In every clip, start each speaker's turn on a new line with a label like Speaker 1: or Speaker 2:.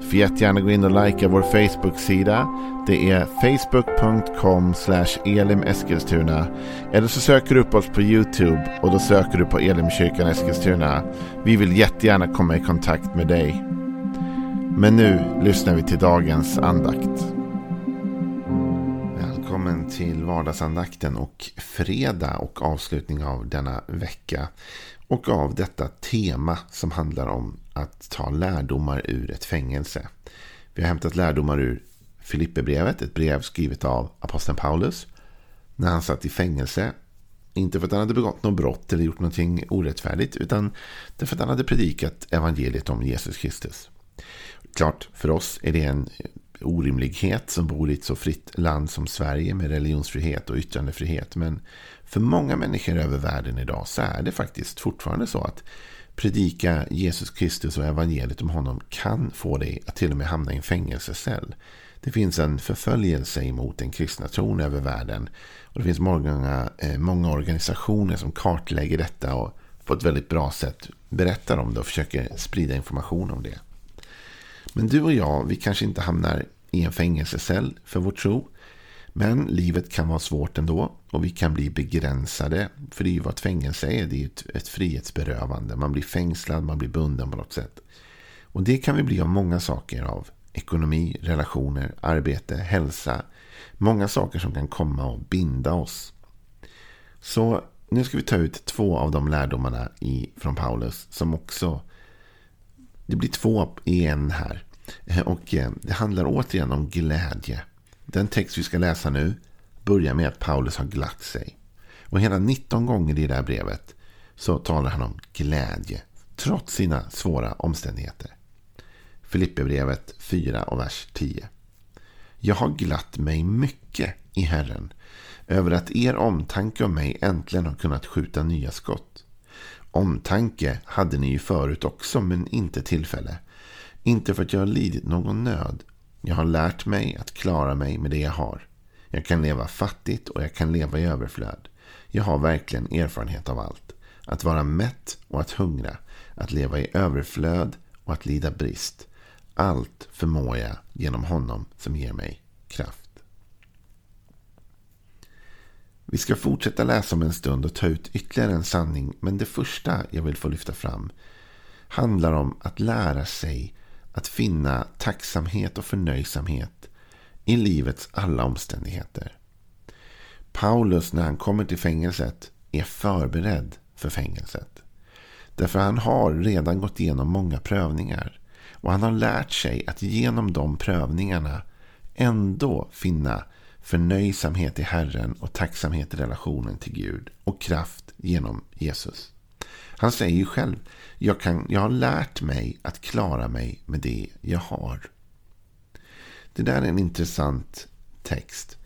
Speaker 1: Du får jättegärna gå in och likea vår Facebook-sida. Det är facebook.com elimeskilstuna. Eller så söker du upp oss på YouTube och då söker du på Elimkyrkan Eskilstuna. Vi vill jättegärna komma i kontakt med dig. Men nu lyssnar vi till dagens andakt. Välkommen till vardagsandakten och fredag och avslutning av denna vecka. Och av detta tema som handlar om att ta lärdomar ur ett fängelse. Vi har hämtat lärdomar ur Filipperbrevet, ett brev skrivet av aposteln Paulus. När han satt i fängelse. Inte för att han hade begått något brott eller gjort någonting orättfärdigt. Utan därför att han hade predikat evangeliet om Jesus Kristus. Klart, för oss är det en orimlighet som bor i ett så fritt land som Sverige med religionsfrihet och yttrandefrihet. Men för många människor över världen idag så är det faktiskt fortfarande så att predika Jesus Kristus och evangeliet om honom kan få dig att till och med hamna i en fängelsecell. Det finns en förföljelse emot den kristna tron över världen. Och det finns många, eh, många organisationer som kartlägger detta och på ett väldigt bra sätt berättar om det och försöker sprida information om det. Men du och jag, vi kanske inte hamnar i en fängelsecell för vår tro. Men livet kan vara svårt ändå och vi kan bli begränsade. För det är ju vad ett fängelse är. Det är ett, ett frihetsberövande. Man blir fängslad, man blir bunden på något sätt. Och det kan vi bli av många saker. Av ekonomi, relationer, arbete, hälsa. Många saker som kan komma och binda oss. Så nu ska vi ta ut två av de lärdomarna i, från Paulus. Som också... Det blir två i en här. Eh, och eh, det handlar återigen om glädje. Den text vi ska läsa nu börjar med att Paulus har glatt sig. Och hela 19 gånger i det här brevet så talar han om glädje. Trots sina svåra omständigheter. Filipperbrevet 4 och vers 10. Jag har glatt mig mycket i Herren över att er omtanke om mig äntligen har kunnat skjuta nya skott. Omtanke hade ni ju förut också, men inte tillfälle. Inte för att jag har lidit någon nöd. Jag har lärt mig att klara mig med det jag har. Jag kan leva fattigt och jag kan leva i överflöd. Jag har verkligen erfarenhet av allt. Att vara mätt och att hungra. Att leva i överflöd och att lida brist. Allt förmår jag genom honom som ger mig kraft. Vi ska fortsätta läsa om en stund och ta ut ytterligare en sanning. Men det första jag vill få lyfta fram handlar om att lära sig att finna tacksamhet och förnöjsamhet i livets alla omständigheter. Paulus när han kommer till fängelset är förberedd för fängelset. Därför han har redan gått igenom många prövningar. Och han har lärt sig att genom de prövningarna ändå finna förnöjsamhet i Herren och tacksamhet i relationen till Gud och kraft genom Jesus. Han säger ju själv, jag, kan, jag har lärt mig att klara mig med det jag har. Det där är en intressant text.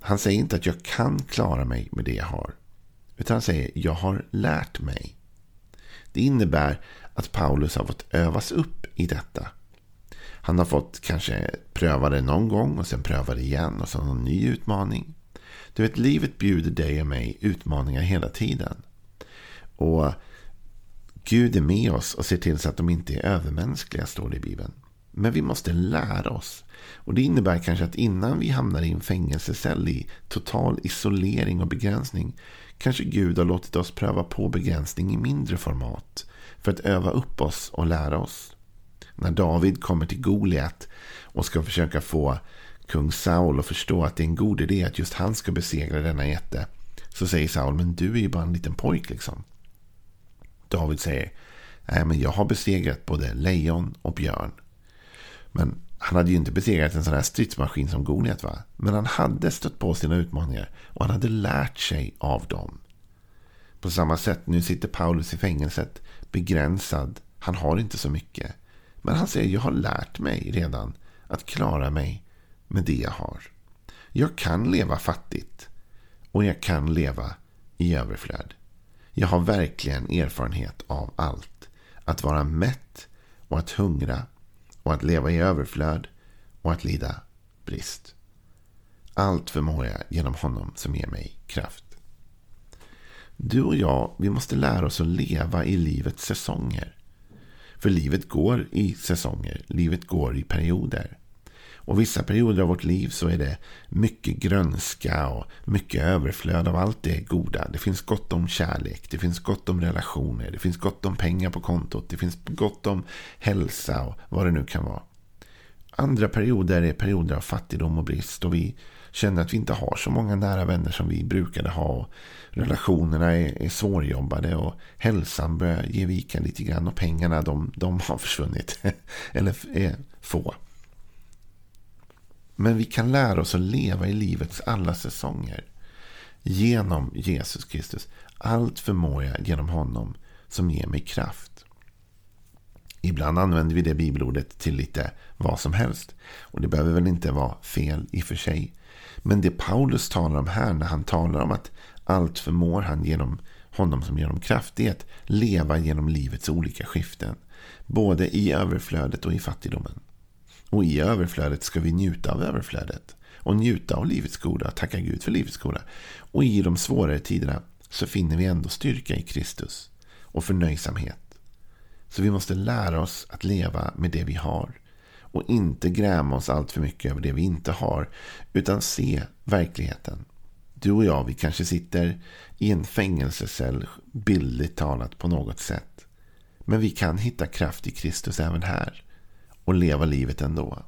Speaker 1: Han säger inte att jag kan klara mig med det jag har. Utan han säger jag har lärt mig. Det innebär att Paulus har fått övas upp i detta. Han har fått kanske pröva det någon gång och sen pröva det igen och så en ny utmaning. Du vet, livet bjuder dig och mig utmaningar hela tiden. Och Gud är med oss och ser till så att de inte är övermänskliga, står det i Bibeln. Men vi måste lära oss. Och det innebär kanske att innan vi hamnar i en fängelsecell i total isolering och begränsning kanske Gud har låtit oss pröva på begränsning i mindre format för att öva upp oss och lära oss. När David kommer till Goliat och ska försöka få kung Saul att förstå att det är en god idé att just han ska besegra denna jätte så säger Saul, men du är ju bara en liten pojk liksom. David säger, nej men jag har besegrat både lejon och björn. Men han hade ju inte besegrat en sån här stridsmaskin som Goliat va? Men han hade stött på sina utmaningar och han hade lärt sig av dem. På samma sätt, nu sitter Paulus i fängelset begränsad. Han har inte så mycket. Men han säger, jag har lärt mig redan att klara mig med det jag har. Jag kan leva fattigt och jag kan leva i överflöd. Jag har verkligen erfarenhet av allt. Att vara mätt och att hungra och att leva i överflöd och att lida brist. Allt förmår jag genom honom som ger mig kraft. Du och jag, vi måste lära oss att leva i livets säsonger. För livet går i säsonger. Livet går i perioder. Och vissa perioder av vårt liv så är det mycket grönska och mycket överflöd av allt det goda. Det finns gott om kärlek, det finns gott om relationer, det finns gott om pengar på kontot, det finns gott om hälsa och vad det nu kan vara. Andra perioder är perioder av fattigdom och brist och vi känner att vi inte har så många nära vänner som vi brukade ha. Relationerna är, är svårjobbade och hälsan börjar ge vika lite grann och pengarna de, de har försvunnit. Eller är få. Men vi kan lära oss att leva i livets alla säsonger. Genom Jesus Kristus. Allt förmår jag genom honom som ger mig kraft. Ibland använder vi det bibelordet till lite vad som helst. Och det behöver väl inte vara fel i och för sig. Men det Paulus talar om här när han talar om att allt förmår han genom honom som ger dem kraft är att leva genom livets olika skiften. Både i överflödet och i fattigdomen. Och i överflödet ska vi njuta av överflödet. Och njuta av livets goda, tacka Gud för livets goda. Och i de svårare tiderna så finner vi ändå styrka i Kristus. Och förnöjsamhet. Så vi måste lära oss att leva med det vi har. Och inte gräma oss allt för mycket över det vi inte har. Utan se verkligheten. Du och jag, vi kanske sitter i en fängelsecell, bildligt talat på något sätt. Men vi kan hitta kraft i Kristus även här och leva livet ändå.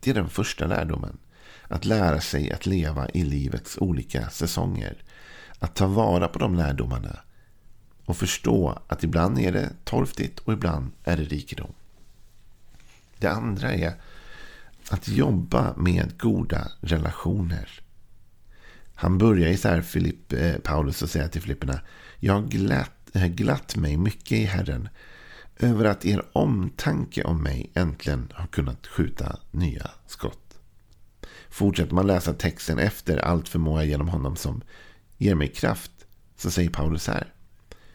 Speaker 1: Det är den första lärdomen. Att lära sig att leva i livets olika säsonger. Att ta vara på de lärdomarna. Och förstå att ibland är det torftigt och ibland är det rikedom. Det andra är att jobba med goda relationer. Han börjar i så här Filipp, eh, Paulus och säger till Filipperna. Jag har glatt, eh, glatt mig mycket i Herren över att er omtanke om mig äntligen har kunnat skjuta nya skott. Fortsätter man läsa texten efter allt förmår jag genom honom som ger mig kraft så säger Paulus här.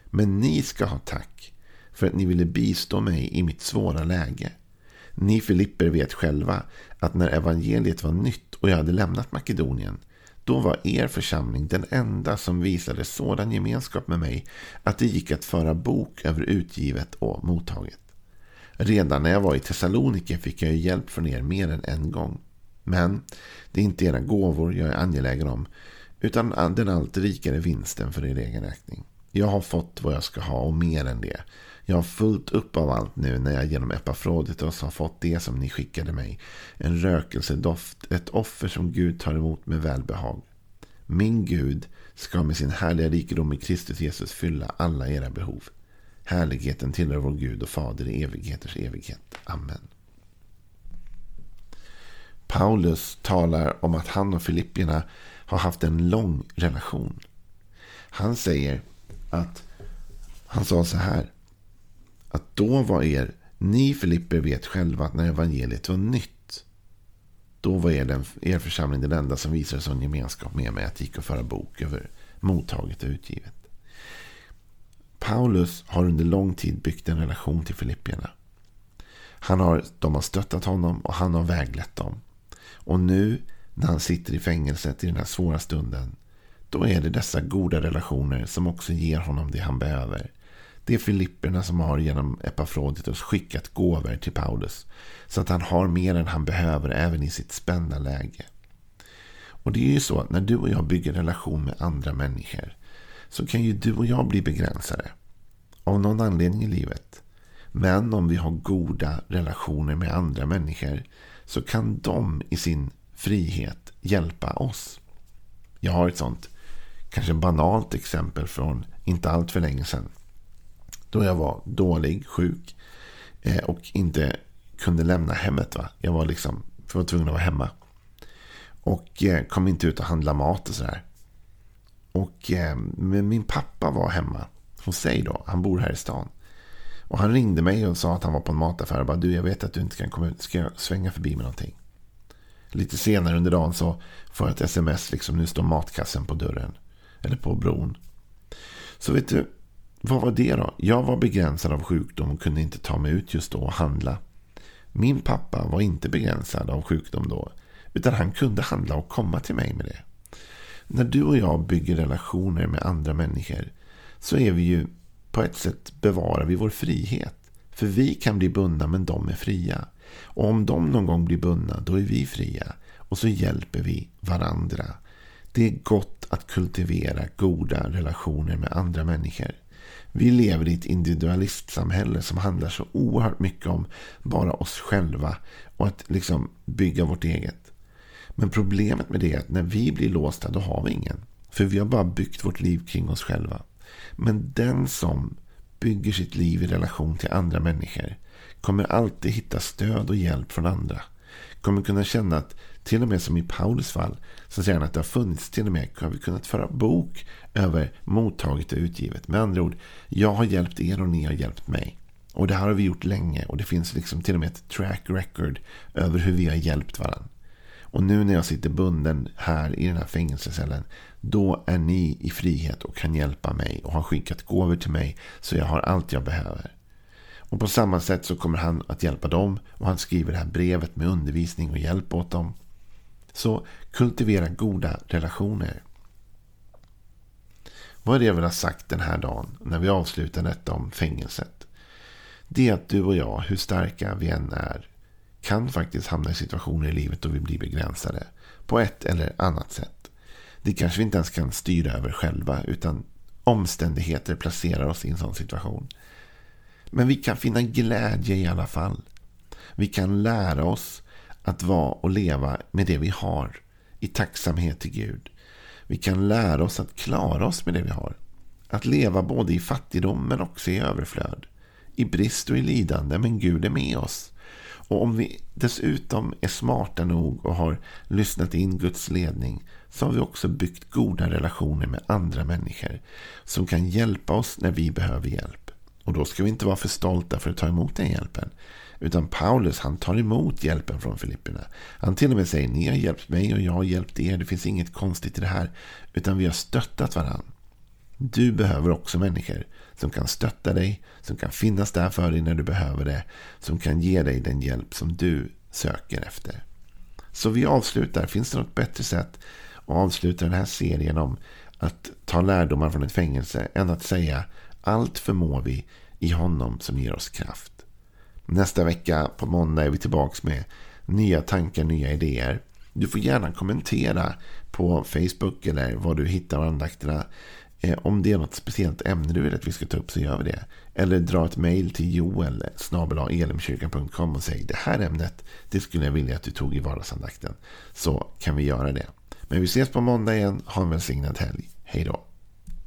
Speaker 1: Men ni ska ha tack för att ni ville bistå mig i mitt svåra läge. Ni Filipper vet själva att när evangeliet var nytt och jag hade lämnat Makedonien då var er församling den enda som visade sådan gemenskap med mig att det gick att föra bok över utgivet och mottaget. Redan när jag var i Thessaloniki fick jag hjälp från er mer än en gång. Men det är inte era gåvor jag är angelägen om utan den allt rikare vinsten för er egen räkning. Jag har fått vad jag ska ha och mer än det. Jag har fullt upp av allt nu när jag genom Epafroditos har fått det som ni skickade mig. En rökelsedoft, ett offer som Gud tar emot med välbehag. Min Gud ska med sin härliga rikedom i Kristus Jesus fylla alla era behov. Härligheten tillhör vår Gud och Fader i evigheters evighet. Amen. Paulus talar om att han och Filippierna har haft en lång relation. Han säger att han sa så här att då var er, ni Filipper vet själva att när evangeliet var nytt, då var er, den, er församling den enda som visade sån gemenskap med mig att det gick att föra bok över mottaget och utgivet. Paulus har under lång tid byggt en relation till Filippierna. Han har, de har stöttat honom och han har väglett dem. Och nu när han sitter i fängelset i den här svåra stunden, då är det dessa goda relationer som också ger honom det han behöver. Det är Filipperna som har genom Epafroditus skickat gåvor till Paulus. Så att han har mer än han behöver även i sitt spända läge. Och det är ju så att när du och jag bygger relation med andra människor. Så kan ju du och jag bli begränsade. Av någon anledning i livet. Men om vi har goda relationer med andra människor. Så kan de i sin frihet hjälpa oss. Jag har ett sånt kanske banalt exempel från inte allt för länge sedan. Då jag var dålig, sjuk eh, och inte kunde lämna hemmet. Va? Jag var liksom var tvungen att vara hemma. Och eh, kom inte ut och handla mat och sådär. Och eh, min pappa var hemma hos sig då. Han bor här i stan. Och han ringde mig och sa att han var på en mataffär. Och bara, du, jag vet att du inte kan komma ut. Ska jag svänga förbi med någonting? Lite senare under dagen så får jag ett sms. Liksom, nu står matkassen på dörren. Eller på bron. Så vet du, vad var det då? Jag var begränsad av sjukdom och kunde inte ta mig ut just då och handla. Min pappa var inte begränsad av sjukdom då. Utan han kunde handla och komma till mig med det. När du och jag bygger relationer med andra människor så är vi ju på ett sätt bevarar vi vår frihet. För vi kan bli bundna men de är fria. Och om de någon gång blir bundna då är vi fria. Och så hjälper vi varandra. Det är gott att kultivera goda relationer med andra människor. Vi lever i ett individualistsamhälle som handlar så oerhört mycket om bara oss själva och att liksom bygga vårt eget. Men problemet med det är att när vi blir låsta då har vi ingen. För vi har bara byggt vårt liv kring oss själva. Men den som bygger sitt liv i relation till andra människor kommer alltid hitta stöd och hjälp från andra. Kommer kunna känna att till och med som i Paulus fall så säger han att det har funnits till och med har vi kunnat föra bok över mottaget och utgivet. Med andra ord, jag har hjälpt er och ni har hjälpt mig. Och det här har vi gjort länge och det finns liksom till och med ett track record över hur vi har hjälpt varandra. Och nu när jag sitter bunden här i den här fängelsecellen. Då är ni i frihet och kan hjälpa mig och har skickat gåvor till mig. Så jag har allt jag behöver. Och på samma sätt så kommer han att hjälpa dem. Och han skriver det här brevet med undervisning och hjälp åt dem. Så kultivera goda relationer. Vad är det jag vill ha sagt den här dagen när vi avslutar detta om fängelset? Det är att du och jag, hur starka vi än är, kan faktiskt hamna i situationer i livet då vi blir begränsade. På ett eller annat sätt. Det kanske vi inte ens kan styra över själva. Utan omständigheter placerar oss i en sån situation. Men vi kan finna glädje i alla fall. Vi kan lära oss att vara och leva med det vi har. I tacksamhet till Gud. Vi kan lära oss att klara oss med det vi har. Att leva både i fattigdom men också i överflöd. I brist och i lidande men Gud är med oss. Och om vi dessutom är smarta nog och har lyssnat in Guds ledning så har vi också byggt goda relationer med andra människor som kan hjälpa oss när vi behöver hjälp. Och då ska vi inte vara för stolta för att ta emot den hjälpen. Utan Paulus han tar emot hjälpen från Filipperna. Han till och med säger ni har hjälpt mig och jag har hjälpt er. Det finns inget konstigt i det här. Utan vi har stöttat varandra. Du behöver också människor som kan stötta dig, som kan finnas där för dig när du behöver det, som kan ge dig den hjälp som du söker efter. Så vi avslutar. Finns det något bättre sätt att avsluta den här serien om att ta lärdomar från ett fängelse än att säga allt förmår vi i honom som ger oss kraft. Nästa vecka på måndag är vi tillbaka med nya tankar, nya idéer. Du får gärna kommentera på Facebook eller var du hittar andakterna. Eh, om det är något speciellt ämne du vill att vi ska ta upp så gör vi det. Eller dra ett mejl till joel elimkyrkan.com och säg det här ämnet det skulle jag vilja att du tog i vardagsandakten. Så kan vi göra det. Men vi ses på måndag igen. Ha en välsignad helg. Hej då.